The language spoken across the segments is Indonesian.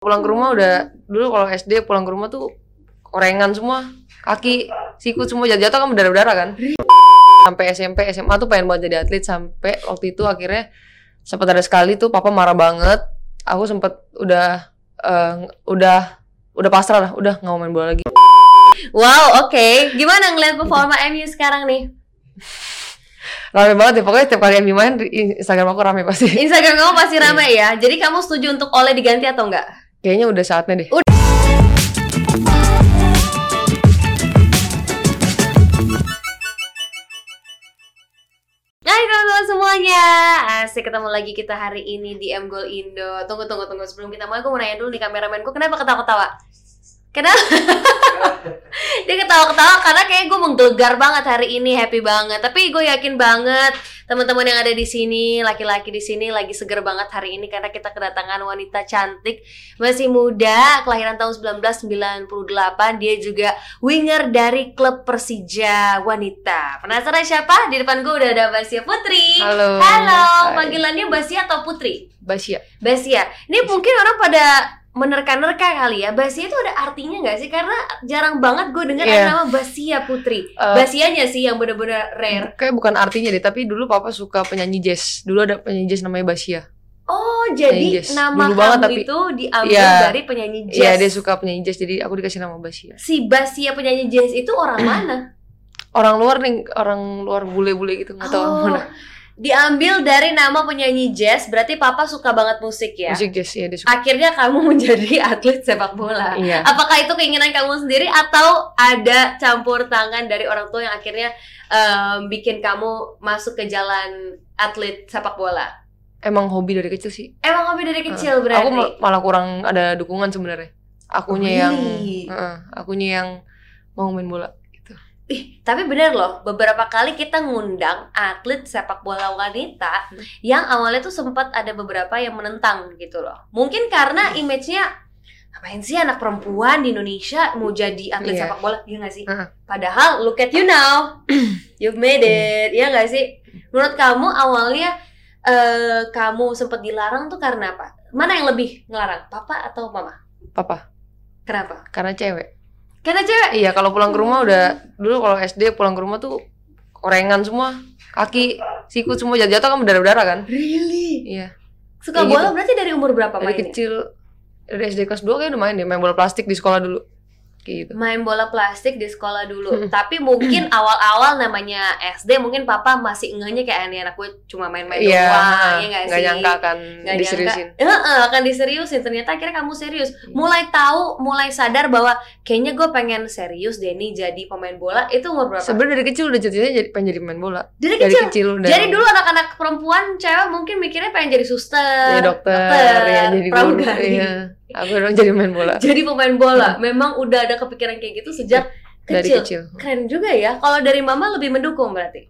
pulang ke rumah udah dulu kalau SD pulang ke rumah tuh korengan semua kaki sikut semua jatuh-jatuh kan berdarah-darah kan sampai SMP SMA tuh pengen banget jadi atlet sampai waktu itu akhirnya sempat ada sekali tuh papa marah banget aku sempet udah eh, udah udah pasrah lah udah nggak mau main bola lagi Wow, oke. Gimana ngeliat performa MU sekarang nih? rame banget ya pokoknya setiap kali MU main Instagram aku rame pasti Instagram kamu pasti Iya. ramai ya. Jadi kamu setuju untuk Oleh diganti atau enggak? Kayaknya udah saatnya deh. Hai teman-teman semuanya. Asik ketemu lagi kita hari ini di M Goal Indo. Tunggu, tunggu, tunggu. Sebelum kita mulai, gue mau nanya dulu nih kameramenku Kenapa ketawa-ketawa? Kenapa? Dia ketawa-ketawa karena kayak gue menggelegar banget hari ini Happy banget. Tapi gue yakin banget teman-teman yang ada di sini Laki-laki di sini lagi seger banget hari ini Karena kita kedatangan wanita cantik Masih muda, kelahiran tahun 1998 Dia juga winger dari klub Persija Wanita Penasaran siapa? Di depan gue udah ada Basia Putri halo Halo, Hai. panggilannya Basia atau Putri? Basia Basia. Ini mungkin orang pada menerka-nerka kali ya. Basia itu ada artinya nggak sih? Karena jarang banget gue dengar Iya. ada nama Basia Putri. Eh, Basianya sih yang bener-bener rare. kayak bukan artinya deh tapi dulu papa suka penyanyi jazz dulu ada penyanyi jazz namanya Basia Oh, jadi jazz. nama Dulu kamu banget, tapi- itu diambil Iya. dari penyanyi jazz. Iya dia suka penyanyi jazz jadi aku dikasih nama Basia Si Basia penyanyi jazz itu orang mana? orang luar nih orang luar bule-bule gitu nggak tahu Oh, mana diambil dari nama penyanyi jazz. Berarti papa suka banget musik ya. musik jazz ya dia suka Akhirnya kamu menjadi atlet sepak bola. iya Apakah itu keinginan kamu sendiri atau ada campur tangan dari orang tua yang akhirnya em, bikin kamu masuk ke jalan atlet sepak bola? emang hobi dari kecil sih Emang hobi dari kecil berarti? aku mal- malah kurang ada dukungan sebenarnya akunya yang Really? Heeh, akunya yang mau main bola Ih, tapi bener loh, beberapa kali kita ngundang atlet sepak bola wanita Hmm. yang awalnya tuh sempat ada beberapa yang menentang gitu loh. Mungkin karena Hmm. image-nya ngapain sih anak perempuan di Indonesia mau jadi atlet Iya. sepak bola, iya gak sih? Heeh. Padahal look at you now, you've made it, iya gak sih? Menurut kamu awalnya eh kamu sempat dilarang tuh karena apa? Mana yang lebih ngelarang, papa atau mama? papa Kenapa? karena cewek Karena cewek. iya kalau pulang ke rumah udah dulu kalau SD pulang ke rumah tuh korengan semua kaki sikut semua jatuh-jatuh kan berdarah-darah kan Really? iya Suka Kayak bola gitu. berarti dari umur berapa dari mainnya? kecil dari SD kelas 2 kayak udah main deh main bola plastik di sekolah dulu gitu main bola plastik di sekolah dulu. Hmm. Tapi mungkin awal-awal namanya SD mungkin papa masih enggaknya kayak aneh anak gue cuma main-main iya doang, ya nggak nggak sih? nyangka kan Nggak diseriusin nyangka. Heeh, akan diseriusin. Ternyata akhirnya kamu serius. Mulai tahu, mulai sadar bahwa kayaknya gue pengen serius deh nih jadi pemain bola. Itu umur berapa? sebenarnya dari kecil udah cita-citanya jadi pengen jadi pemain bola dari dari kecil. kecil udah Jadi dulu anak-anak perempuan cewek mungkin mikirnya pengen jadi suster, jadi dokter, ya jadi guru pramugari. iya aku dong jadi main bola Jadi pemain bola. Memang udah ada kepikiran kayak gitu sejak dari kecil. kecil Keren juga ya. Kalau dari mama lebih mendukung berarti.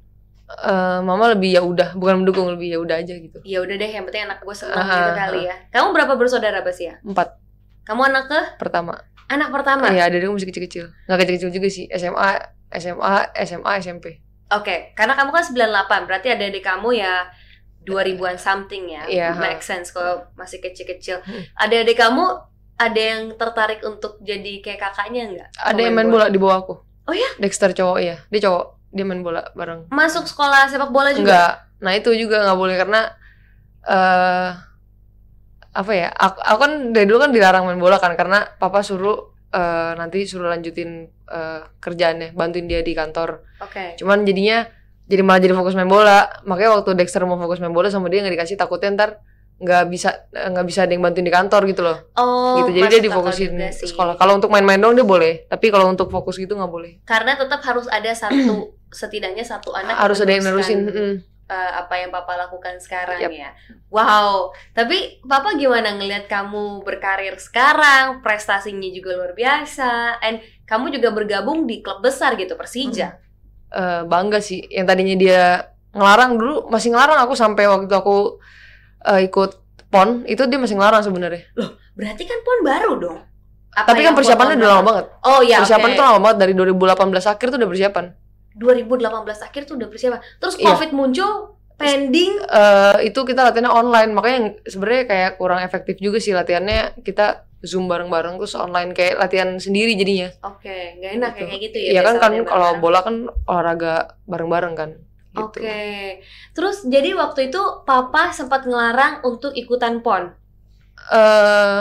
Eh, mama lebih ya udah bukan mendukung lebih ya udah aja gitu Ya udah deh, yang penting anak gue senang Ah, gitu kali ya. Kamu berapa bersaudara Basia? empat Kamu anak ke pertama anak pertama. iya ada masih kecil-kecil nggak kecil-kecil juga sih SMA SMA SMA SMP Oke, karena kamu kan 98, berarti ada adik kamu ya 2000-an something ya. Iya, Make sense kalau masih kecil-kecil. Hmm. Ada adik kamu ada yang tertarik untuk jadi kayak kakaknya enggak? ada yang main bola di bawah aku Oh ya? Dexter cowok iya dia cowok dia main bola bareng Masuk sekolah sepak bola juga? enggak nah itu juga nggak boleh karena eh apa ya aku, aku kan dari dulu kan dilarang main bola kan karena papa suruh eh, nanti suruh lanjutin eh, kerjaannya bantuin dia di kantor Oke. cuman jadinya jadi malah jadi fokus main bola makanya waktu Dexter mau fokus main bola sama dia nggak dikasih takutnya ntar nggak bisa nggak bisa ada yang bantuin di kantor gitu loh Oh, gitu jadi dia difokusin sekolah kalau untuk main-main dong dia boleh tapi kalau untuk fokus gitu nggak boleh Karena tetap harus ada satu setidaknya satu anak harus ada yang nerusin mm. eh, apa yang papa lakukan sekarang Yap. ya. Wow. Tapi papa gimana ngelihat kamu berkarir sekarang, prestasinya juga luar biasa, and kamu juga bergabung di klub besar gitu Persija. Eh, bangga sih yang tadinya dia ngelarang dulu masih ngelarang aku sampai waktu aku eh, ikut pon itu dia masih ngelarang sebenarnya Berarti kan pon baru dong. Apa tapi kan persiapannya udah lama banget Oh ya, persiapan oke. tuh lama banget dari 2018 akhir tuh udah persiapan 2018 akhir tuh udah persiapan. Terus Iya. Covid muncul pending. eh itu kita latihannya online. Makanya yang sebenarnya kayak kurang efektif juga sih latihannya. Kita zoom bareng-bareng terus online kayak latihan sendiri jadinya. Oke nggak enak Gitu. kayak gitu ya Iya kan kan kalau bola kan olahraga bareng-bareng kan gitu. Oke, terus jadi waktu itu papa sempat ngelarang untuk ikutan pon. eh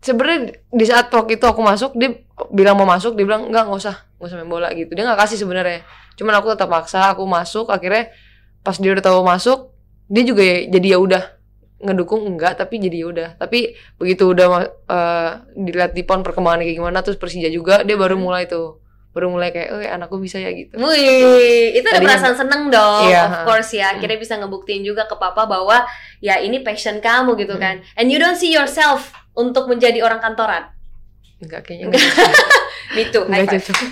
sebenarnya di saat waktu itu aku masuk dia bilang mau masuk dia bilang enggak nggak usah nggak usah main bola gitu. Dia nggak kasih sebenarnya. Cuman aku tetap paksa aku masuk akhirnya pas dia udah tahu masuk dia juga ya- jadi ya udah ngedukung enggak tapi jadi ya udah tapi begitu udah eh, dilihat di pon perkembangannya kayak gimana terus Persija juga dia baru Hmm. mulai tuh baru mulai kayak eh anakku bisa ya gitu Wih, itu ada Tadinya- perasaan seneng dong, Iya, of course ya. Akhirnya bisa ngebuktiin juga ke papa bahwa ya ini passion kamu gitu Hmm. kan. And you don't see yourself untuk menjadi orang kantoran. enggak kayaknya enggak Itu, high enggak five. cocok.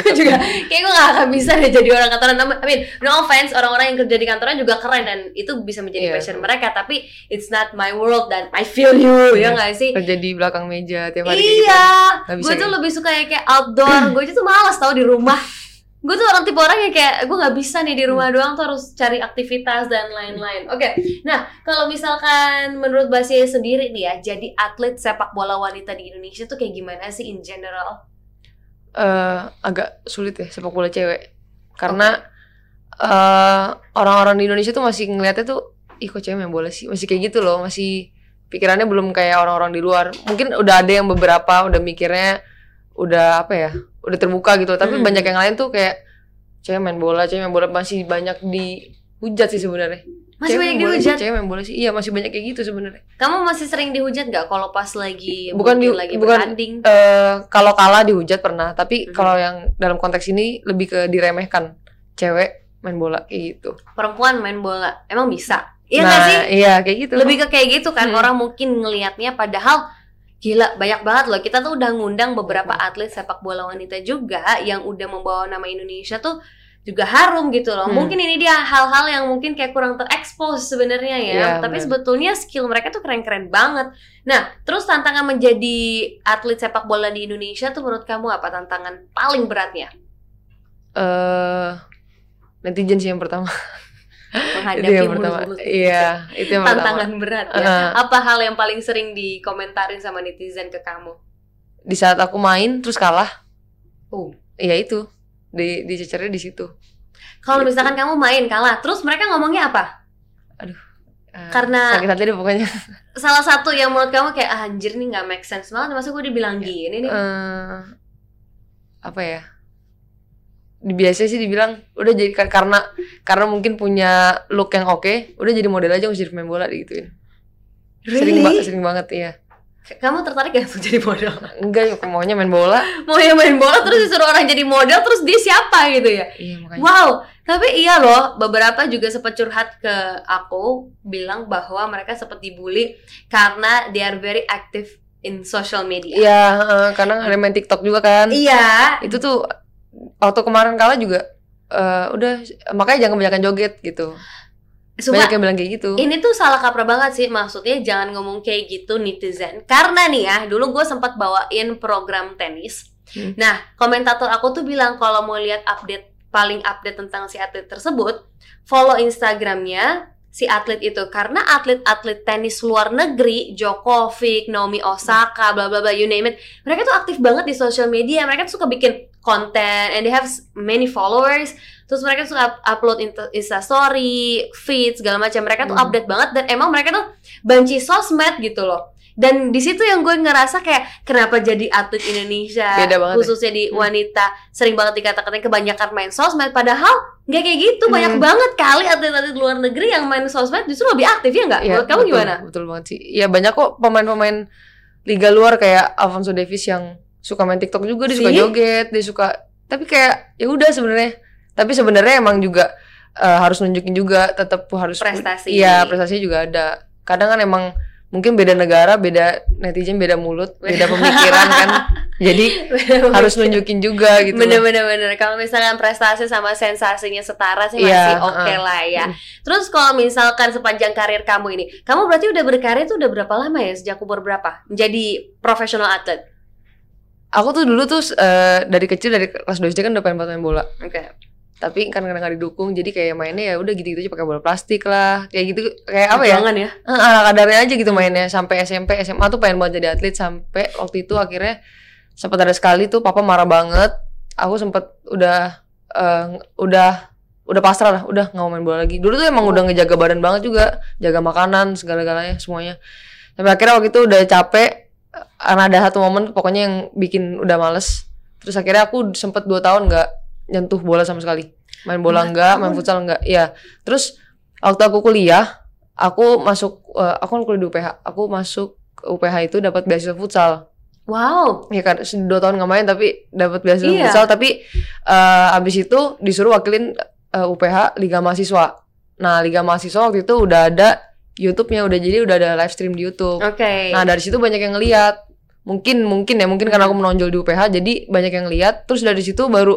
Gue juga kayak gue gak akan bisa deh jadi orang kantoran. I mean no offense orang-orang yang kerja di kantoran juga keren dan itu bisa menjadi Iya. passion mereka tapi it's not my world dan I feel you ya Iya. gak sih? Kerja di belakang meja tiap hari gitu. iya Nggak bisa gue tuh kayak lebih suka yang kayak outdoor. Gue tuh malas tau di rumah. Gue tuh orang tipe orang yang kayak gue nggak bisa nih di rumah doang tuh harus cari aktivitas dan lain-lain. Oke nah kalau misalkan menurut Basia sendiri nih ya jadi atlet sepak bola wanita di Indonesia tuh kayak gimana sih in general eh agak sulit ya sepak bola cewek. Karena eh orang-orang di Indonesia tuh masih ngeliatnya tuh ih kok cewek main bola sih? Masih kayak gitu loh masih pikirannya belum kayak orang-orang di luar. Mungkin udah ada yang beberapa udah mikirnya udah apa ya udah terbuka gitu. Tapi Hmm. banyak yang lain tuh kayak cewek main bola cewek main bola. Masih banyak dihujat sih sebenarnya masih Cewek banyak dihujat cewek main bola sih iya masih banyak kayak gitu sebenarnya kamu masih sering dihujat nggak kalau pas lagi Bukan di- lagi bukan- bertanding eh kalau kalah dihujat pernah, tapi Mhm. kalau yang dalam konteks ini lebih ke diremehkan. Cewek main bola kayak gitu. perempuan main bola emang bisa iya nah, nggak sih iya kayak gitu. lebih ke kayak gitu kan Hmm. orang mungkin ngelihatnya padahal gila banyak banget loh kita tuh udah ngundang beberapa atlet sepak bola wanita juga yang udah membawa nama Indonesia tuh juga harum gitu loh Hmm. mungkin ini dia hal-hal yang mungkin kayak kurang terekspos sebenarnya ya Iya, tapi benar. sebetulnya skill mereka tuh keren-keren banget nah terus tantangan menjadi atlet sepak bola di Indonesia tuh menurut kamu apa tantangan paling beratnya eh netizen sih yang pertama. itu menghadapi yang pertama. Iya, itu yang tantangan pertama. berat ya Heeh. apa hal yang paling sering dikomentarin sama netizen ke kamu Di saat aku main terus kalah, Oh. iya itu. Di dicecernya di situ. Kalau Gitu. misalkan kamu main kalah, terus mereka ngomongnya apa? Eh, Karena- sakit hati deh pokoknya. Salah satu yang menurut kamu kayak ah, anjir nih nggak make sense banget, masa gue dibilang gini nih? eh apa ya biasanya sih dibilang udah jadi kar- karena karena mungkin punya look yang oke udah jadi model aja nggak jadi pemain bola digituin sering banget sering banget iya Kamu tertarik gak untuk jadi model? enggak ya maunya main bola Mau yang main bola terus disuruh orang jadi model, terus dia siapa gitu ya? iya makanya Wow, tapi iya loh, beberapa juga sempat curhat ke aku, bilang bahwa mereka sempat dibully karena they are very active in social media. iya karena ada main TikTok juga kan Iya, itu tuh waktu kemarin kalah juga eh, udah makanya jangan kebanyakan joget gitu Sumpah, banyak yang bilang kayak gitu. Ini tuh salah kaprah banget sih. Maksudnya jangan ngomong kayak gitu netizen. Karena nih ya dulu gue sempat bawain program tenis. Hmm. Nah komentator aku tuh bilang kalau mau lihat update paling update tentang si atlet tersebut follow Instagramnya si atlet itu. Karena atlet-atlet tenis luar negeri Djokovic, Naomi Osaka, bla bla bla you name it mereka tuh aktif banget di social media. Mereka tuh suka bikin konten and they have many followers terus mereka suka up- upload insta- instastory, feed segala macam mereka tuh Hmm. update banget dan emang mereka tuh banci sosmed gitu loh dan di situ yang gue ngerasa kayak kenapa jadi atlet Indonesia Beda banget ya. khususnya di Hmm. wanita sering banget dikatakan kebanyakan main sosmed padahal nggak kayak gitu banyak Hmm. banget kali atlet-atlet luar negeri yang main sosmed justru lebih aktif ya nggak Iya, menurut kamu betul, gimana Betul banget sih. Iya banyak kok pemain-pemain liga luar kayak Alfonso Davis yang suka main TikTok juga, dia suka See? joget, dia suka. Tapi kayak ya udah sebenarnya. Tapi sebenarnya emang juga eh, harus nunjukin juga, tetap harus Prestasi. Iya prestasinya juga ada. Kadang kan emang mungkin beda negara, beda netizen, beda mulut, beda pemikiran kan. Jadi harus nunjukin juga gitu. bener bener bener kalau misalkan prestasi sama sensasinya setara sih Iya, masih oke uh. lah ya Mm. terus kalau misalkan sepanjang karir kamu ini kamu berarti udah berkarir tuh udah berapa lama ya sejak umur berapa menjadi profesional atlet Aku tuh dulu tuh eh, dari kecil dari kelas 2 SD kan udah pengen banget main bola. oke. Tapi kan karena nggak didukung jadi kayak mainnya ya udah gitu-gitu aja pakai bola plastik lah. Kayak gitu kayak apa ya? Perjuangan ya? Eh, ala kadarnya aja gitu mainnya. Sampai SMP SMA tuh pengen banget jadi atlet. Sampai waktu itu akhirnya sempat ada sekali tuh papa marah banget. Aku sempet udah eh, udah udah pasrah lah udah nggak mau main bola lagi. Dulu tuh emang udah ngejaga badan banget juga jaga makanan segala-galanya semuanya. Sampai akhirnya waktu itu udah capek ada satu momen pokoknya yang bikin udah males. Terus akhirnya aku sempet dua tahun nggak nyentuh bola sama sekali. Main bola enggak main futsal enggak ya terus waktu aku kuliah aku masuk eh, aku kan kuliah di UPH aku masuk UPH itu dapat beasiswa futsal. Wow. Ya kan dua tahun nggak main tapi dapat beasiswa Iya. futsal. Tapi eh, abis itu disuruh wakilin eh, UPH Liga Mahasiswa. Nah Liga Mahasiswa waktu itu udah ada YouTube-nya udah jadi udah ada live stream di YouTube. Oke. Nah dari situ banyak yang ngeliat. Mungkin mungkin ya mungkin karena aku menonjol di UPH jadi banyak yang lihat terus dari situ baru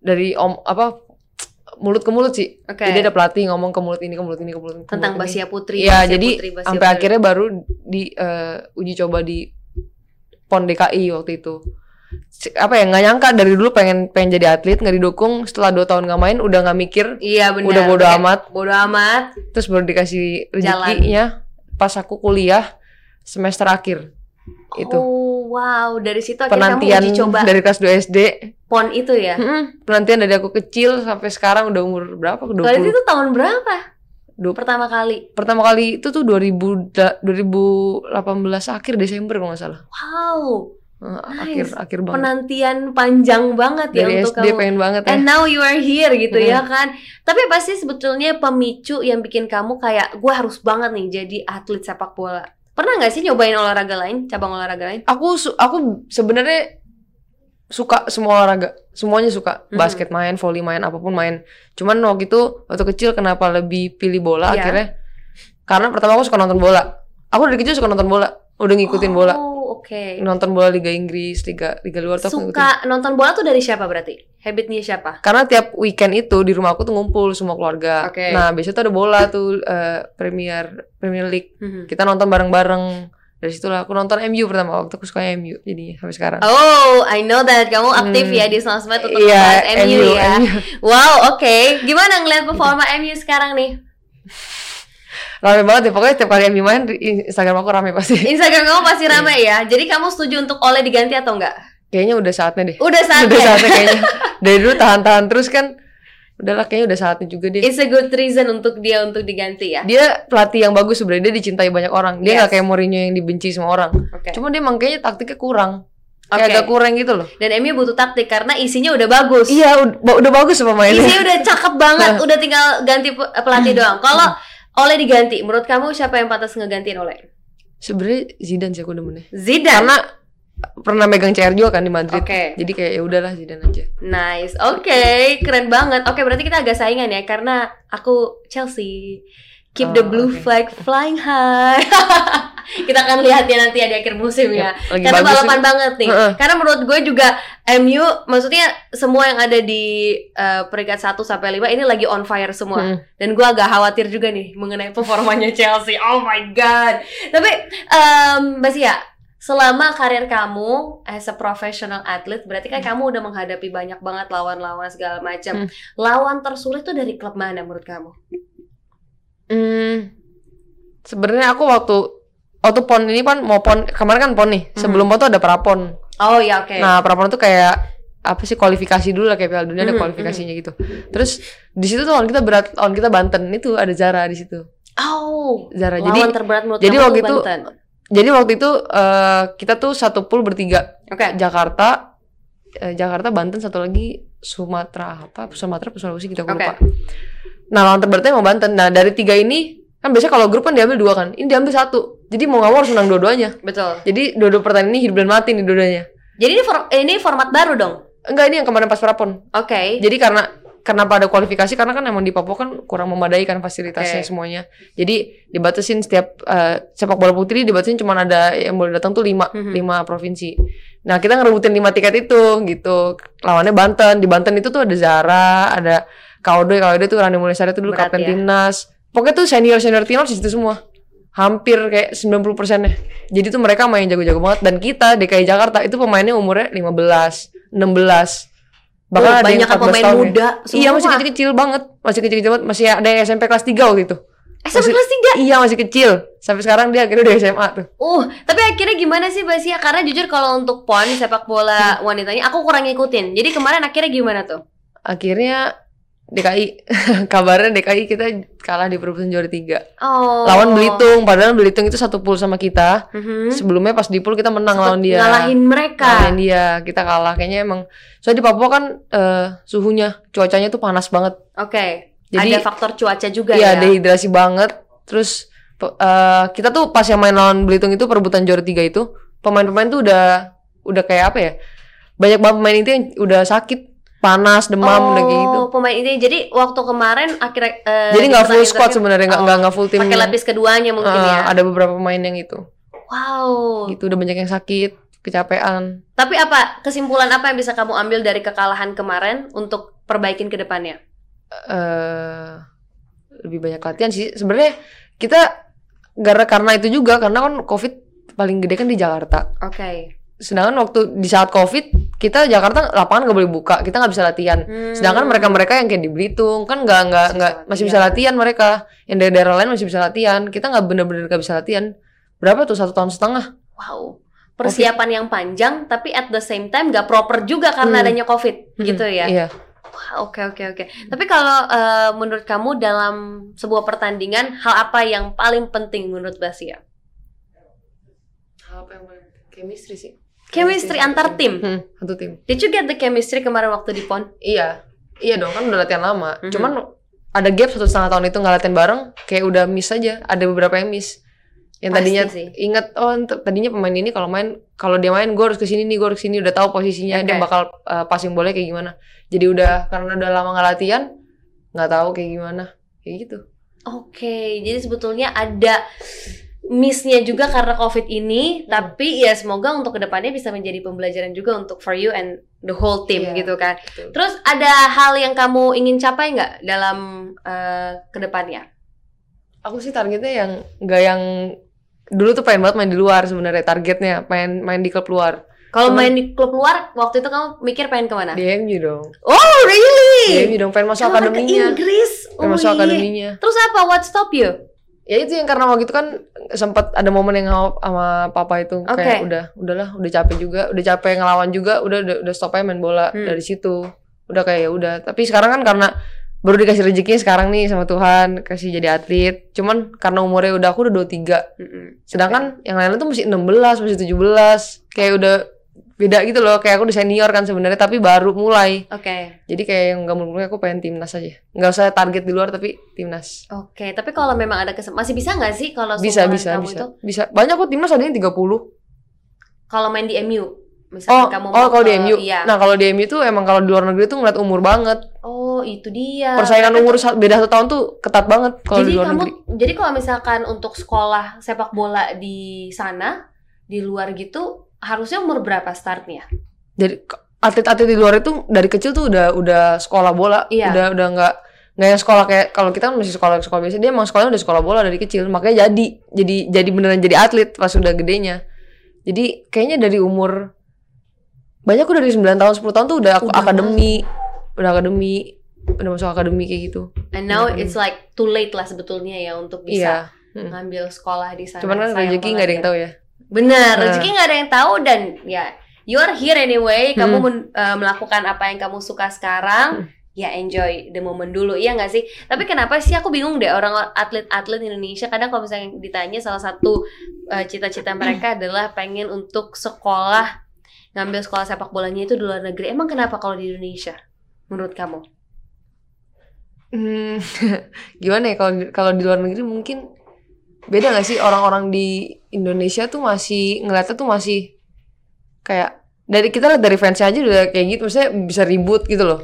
dari om apa mulut ke mulut sih. Oke. Jadi ada pelatih ngomong ke mulut ini ke mulut ini ke mulut, ke tentang mulut ini. Basia Putri Iya, jadi sampai akhirnya baru di eh, uji coba di PON DKI waktu itu. Apa ya nggak nyangka dari dulu pengen pengen jadi atlet nggak didukung. Setelah dua tahun nggak main udah nggak mikir. Iya benar udah bodo amat. Bodo amat. Terus baru dikasih Jalan. rezekinya pas aku kuliah semester akhir. Itu. Oh wow. Dari situ akhirnya kamu penantian uji coba dari kelas 2 SD pon itu ya? Mm-mm, penantian dari aku kecil sampai sekarang udah umur berapa? Ke 20 Berarti itu tahun berapa? 20 pertama kali. Pertama kali itu tuh 2000 da- 2018 akhir Desember kalau nggak salah. Wow Eh, Nice. akhir akhir banget penantian panjang banget ya dari untuk kamu SD pengen banget ya And now you are here gitu Hmm. ya kan. Tapi pasti sebetulnya pemicu yang bikin kamu kayak gue harus banget nih jadi atlet sepak bola. Pernah nggak sih nyobain olahraga lain, cabang olahraga lain? aku su- aku sebenarnya suka semua olahraga semuanya suka Mhm. basket main volley main apa pun main cuman waktu itu waktu kecil kenapa lebih pilih bola Iya. akhirnya karena pertama aku suka nonton bola aku dari kecil suka nonton bola udah ngikutin bola Oke. nonton bola Liga Inggris Liga Liga luar tuh Suka nonton bola tuh dari siapa berarti? Habitnya siapa? karena tiap weekend itu di rumah aku tuh ngumpul semua keluarga Oke. nah biasanya tuh ada bola tuh eh, Premier Premier League Mhm. kita nonton bareng-bareng dari situlah aku nonton MU pertama waktu aku suka MU jadi sampai sekarang Oh, I know that kamu aktif Hmm. ya di sosmed untuk Iya, membahas MU, ya. MU. Wow, oke. Gimana ngeliat performa MU sekarang nih? Rame banget ya pokoknya tiap kali MU main Instagram aku rame pasti Instagram kamu pasti Iya. rame ya. Jadi kamu setuju untuk Oleh diganti atau enggak? kayaknya udah saatnya deh Udah udah saatnya. saatnya kayaknya dari dulu tahan-tahan terus kan udahlah kayaknya udah saatnya juga deh It's a good reason untuk dia untuk diganti ya. dia pelatih yang bagus sebenarnya dia dicintai banyak orang dia nggak Yes. kayak Mourinho yang dibenci semua orang Oke. cuma dia emang kayaknya taktiknya kurang kayak agak kurang gitu loh Dan MU butuh taktik karena isinya udah bagus. iya udah, udah bagus pemainnya Isinya udah cakep banget, udah tinggal ganti pe- pelatih doang. Kalau Oleh diganti, menurut kamu siapa yang pantas ngegantiin Oleh? sebenarnya Zidane sih aku demennya Zidane. karena pernah megang CR juga kan di Madrid Oke. jadi kayak ya udahlah Zidane aja Nice. Oke, keren banget. Oke, berarti kita agak saingan ya karena aku Chelsea. Keep the Oh, blue oke. flag flying high. kita akan lihat ya nanti di akhir musim ya. Karena balapan sih. banget nih. Heeh. Karena menurut gue juga MU maksudnya semua yang ada di eh, peringkat 1 sampai 5 ini lagi on fire semua. Mm. Dan gue agak khawatir juga nih mengenai performanya Chelsea. Oh my god. Tapi em Mbak Sia, selama karir kamu as a professional athlete, berarti kan kamu udah menghadapi banyak banget lawan-lawan segala macam. Hmm. Lawan tersulit tuh dari klub mana menurut kamu? Hmm, sebenarnya aku waktu waktu pon ini kan mau pon kemarin kan pon nih. Sebelum pon tuh ada prapon. Oh ya oke. Nah prapon itu kayak apa sih kualifikasi dulu lah kayak Piala Dunia ada Mhm, kualifikasinya gitu. Terus di situ tuh lawan kita berat, lawan kita Banten itu ada Zara di situ. oh, Zara. lawan Jadi terberat menurut jadi waktu tuh itu Banten. jadi waktu itu eh, kita tuh satu pool bertiga. Oke. Jakarta, eh, Jakarta, Banten, satu lagi Sumatera apa? Sumatera, Sulawesi kita Oke. lupa. Nah lawan terberatnya mau Banten. Nah dari tiga ini kan biasanya kalau grup kan diambil dua kan. Ini diambil satu. Jadi mau nggak mau harus menang dua-duanya. Betul. Jadi dua-dua pertandingan ini hidup dan mati nih dua-duanya. Jadi ini, for- ini format baru dong. Enggak ini yang kemarin pas prapon. Oke. Jadi karena kenapa ada kualifikasi karena kan emang di Papua kan kurang memadai kan fasilitasnya Oke. semuanya. Jadi dibatasin setiap eh, sepak bola putri dibatasin cuma ada yang boleh datang tuh lima Mhm. lima provinsi. Nah kita ngerebutin lima tiket itu gitu. Lawannya Banten. Di Banten itu tuh ada Zara, ada Kaudoy, Kaudoy tuh Rani Mulyasari tuh dulu Berat kapten ya. timnas. Pokoknya tuh senior senior timnas di situ semua. Hampir kayak 90 persennya. Jadi tuh mereka main jago-jago banget. Dan kita DKI Jakarta itu pemainnya umurnya 15, 16. Bahkan Oh, ada yang banyak 14 pemain tahun ya. muda Iya masih kecil-kecil banget, masih kecil-kecil banget, masih ada yang SMP kelas 3 waktu itu. SMP masih- kelas 3. Iya masih kecil. Sampai sekarang dia akhirnya udah SMA tuh. Uh, tapi akhirnya gimana sih Basia? Karena jujur kalau untuk PON sepak bola wanitanya aku kurang ngikutin. Jadi kemarin akhirnya gimana tuh? Akhirnya DKI kabarnya DKI kita kalah di perebutan juara 3 Oh. lawan Belitung. Padahal Belitung itu satu pool sama kita. Mhm. sebelumnya pas di pool kita menang Sempet lawan dia. Ngalahin mereka. Ngalahin dia. Kita kalah. Kayaknya emang. Soalnya di Papua kan eh, suhunya cuacanya tuh panas banget. Oke. Jadi- ada faktor cuaca juga iya ya. dehidrasi banget. Terus eh, kita tuh pas yang main lawan Belitung itu perebutan juara tiga itu pemain-pemain tuh udah udah kayak apa ya? Banyak banget pemain itu yang udah sakit panas demam udah kayak gitu Oh, pemain ini. Jadi waktu kemarin akhirnya eh, jadi di nggak full squad sebenarnya nggak Oh, nggak full tim Pakai lapis keduanya mungkin Eh, ya. ada beberapa pemain yang itu Wow. gitu udah banyak yang sakit kecapean Tapi apa kesimpulan apa yang bisa kamu ambil dari kekalahan kemarin untuk perbaikin ke depannya? eh lebih banyak latihan sih sebenarnya kita gara karena itu juga karena kan covid paling gede kan di Jakarta Oke. sedangkan waktu di saat covid kita Jakarta lapangan nggak boleh buka kita nggak bisa latihan Hmm. sedangkan mereka mereka yang kayak di Belitung kan nggak nggak Masih nggak bisa masih bisa latihan. mereka yang dari daerah lain masih bisa latihan kita nggak bener-bener nggak bisa latihan berapa tuh satu tahun setengah Wow. Persiapan yang panjang tapi at the same time gak proper juga karena Hmm. adanya Covid Hmm, gitu ya. iya Wah, Oke oke oke. Tapi kalau eh, menurut kamu dalam sebuah pertandingan hal apa yang paling penting menurut Basia? apa yang chemistry sih Chemistry antar tim. hmm, satu tim Did you get the chemistry kemarin waktu di PON? Iya, iya dong kan udah latihan lama. Mhm. Cuman ada gap satu setengah tahun itu nggak latihan bareng, kayak udah miss aja. Ada beberapa yang miss. Yang Pasti tadinya sih. ingat oh tadinya pemain ini kalau main kalau dia main gue harus ke sini nih gue harus ke sini udah tahu posisinya dia Oke. bakal uh, passing boleh kayak gimana. Jadi udah karena udah lama nggak latihan nggak tahu kayak gimana kayak gitu. Oke, jadi sebetulnya ada missnya juga karena COVID ini, Hmm. tapi ya semoga untuk ke depannya bisa menjadi pembelajaran juga untuk for you and the whole team Iya, gitu kan. betul. Terus ada hal yang kamu ingin capai nggak dalam eh, ke depannya? Aku sih targetnya yang nggak yang dulu tuh pengen banget main di luar sebenarnya targetnya main main di klub luar Kalau main di klub luar, waktu itu kamu mikir pengen ke mana? di MU dong Oh di really? MU dong pengen masuk Kamu ke akademinya Inggris? pengen Oh, masuk iya. akademinya Terus apa? What stop you? Ya itu yang karena waktu itu kan sempat ada momen yang sama, sama papa itu Oke. kayak udah udahlah udah capek juga udah capek ngelawan juga udah udah, udah stop aja main bola Hmm. dari situ udah kayak ya udah tapi sekarang kan karena baru dikasih rezeki sekarang nih sama Tuhan kasih jadi atlet cuman karena umurnya udah aku udah 23 Mm-mm. sedangkan yang lain tuh masih 16 masih 17 kayak udah beda gitu loh kayak aku udah senior kan sebenarnya tapi baru mulai. Oke. jadi kayak yang gak mulai aku pengen timnas aja. Nggak usah target di luar tapi timnas. Oke, tapi kalau memang ada kesempatan masih bisa nggak sih kalau bisa bisa kamu bisa. itu? Bisa. Banyak kok timnas ada yang 30 kalau main di MU oh misalkan kamu oh kalau di MU iya. nah kalau di MU tuh emang kalau di luar negeri tuh ngeliat umur banget. Oh itu dia. Persaingan umur beda satu tahun tuh ketat banget kalau jadi di luar kamu negeri. jadi kalau misalkan untuk sekolah sepak bola di sana di luar gitu harusnya umur berapa startnya? Jadi atlet-atlet di luar itu dari kecil tuh udah udah sekolah bola. Iya. udah udah nggak nggak yang sekolah kayak kalau kita kan masih sekolah sekolah biasa dia emang sekolahnya udah sekolah bola dari kecil. Makanya jadi jadi jadi beneran jadi atlet pas udah gedenya. Jadi kayaknya dari umur banyak kok dari 9 tahun 10 tahun tuh udah, aku Udah akademi. udah akademi udah masuk akademi kayak gitu. And now Iya. it's like too late lah sebetulnya ya untuk bisa iya. Ngambil sekolah di sana. Cuman kan rezeki nggak ada yang ya. tahu ya benar Nah. rezeki nggak ada yang tahu dan ya you are here anyway. Kamu Hmm. men- eh, melakukan apa yang kamu suka sekarang ya enjoy the moment dulu iya nggak sih? Tapi kenapa sih aku bingung deh orang atlet-atlet Indonesia kadang kalau misalnya ditanya salah satu eh, cita-cita mereka adalah pengen untuk sekolah ngambil sekolah sepak bolanya itu di luar negeri. Emang kenapa kalau di Indonesia menurut kamu? Hmm, gimana ya kalau kalau di luar negeri mungkin beda nggak sih orang-orang di Indonesia tuh masih ngeliatnya tuh masih kayak dari kita lihat dari fansnya aja udah kayak gitu, maksudnya bisa ribut gitu loh,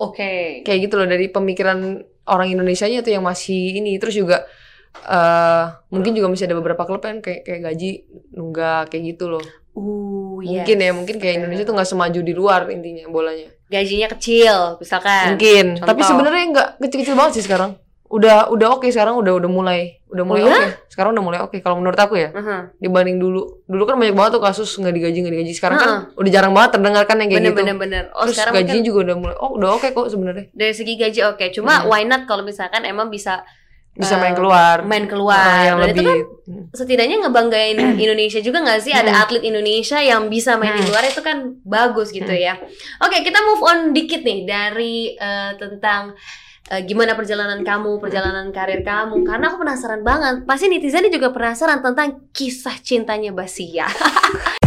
oke. Kayak gitu loh dari pemikiran orang Indonesia nya tuh yang masih ini, terus juga eh mungkin juga masih ada beberapa klub yang kayak kayak gaji nunggak kayak gitu loh, uh mungkin ya mungkin kayak. Indonesia tuh nggak semaju di luar intinya bolanya, gajinya kecil misalkan. Mungkin, tapi contoh. sebenarnya nggak kecil-kecil banget sih sekarang, udah udah oke sekarang udah udah mulai udah mulai Oh ya? oke sekarang udah mulai oke kalau menurut aku ya Aha. dibanding dulu dulu kan banyak banget tuh kasus nggak digaji nggak digaji sekarang kan Heeh. udah jarang banget terdengar kan yang kayak Bener gitu bener bener. Oh terus sekarang gajinya mungkin juga udah mulai oh udah oke kok sebenarnya dari segi gaji oke. Cuma Hmm. why not kalau misalkan emang bisa bisa Eh, main keluar main keluar. Nah, yang Dan itu lebih kan hmm. setidaknya ngebanggain Indonesia juga nggak sih ada Hmm. atlet Indonesia yang bisa main di Hmm. luar itu kan bagus gitu Hmm. ya. Oke kita move on dikit nih dari eh, tentang eh, gimana perjalanan kamu, perjalanan karir kamu. Karena aku penasaran banget. Pasti netizen juga penasaran tentang kisah cintanya Basia.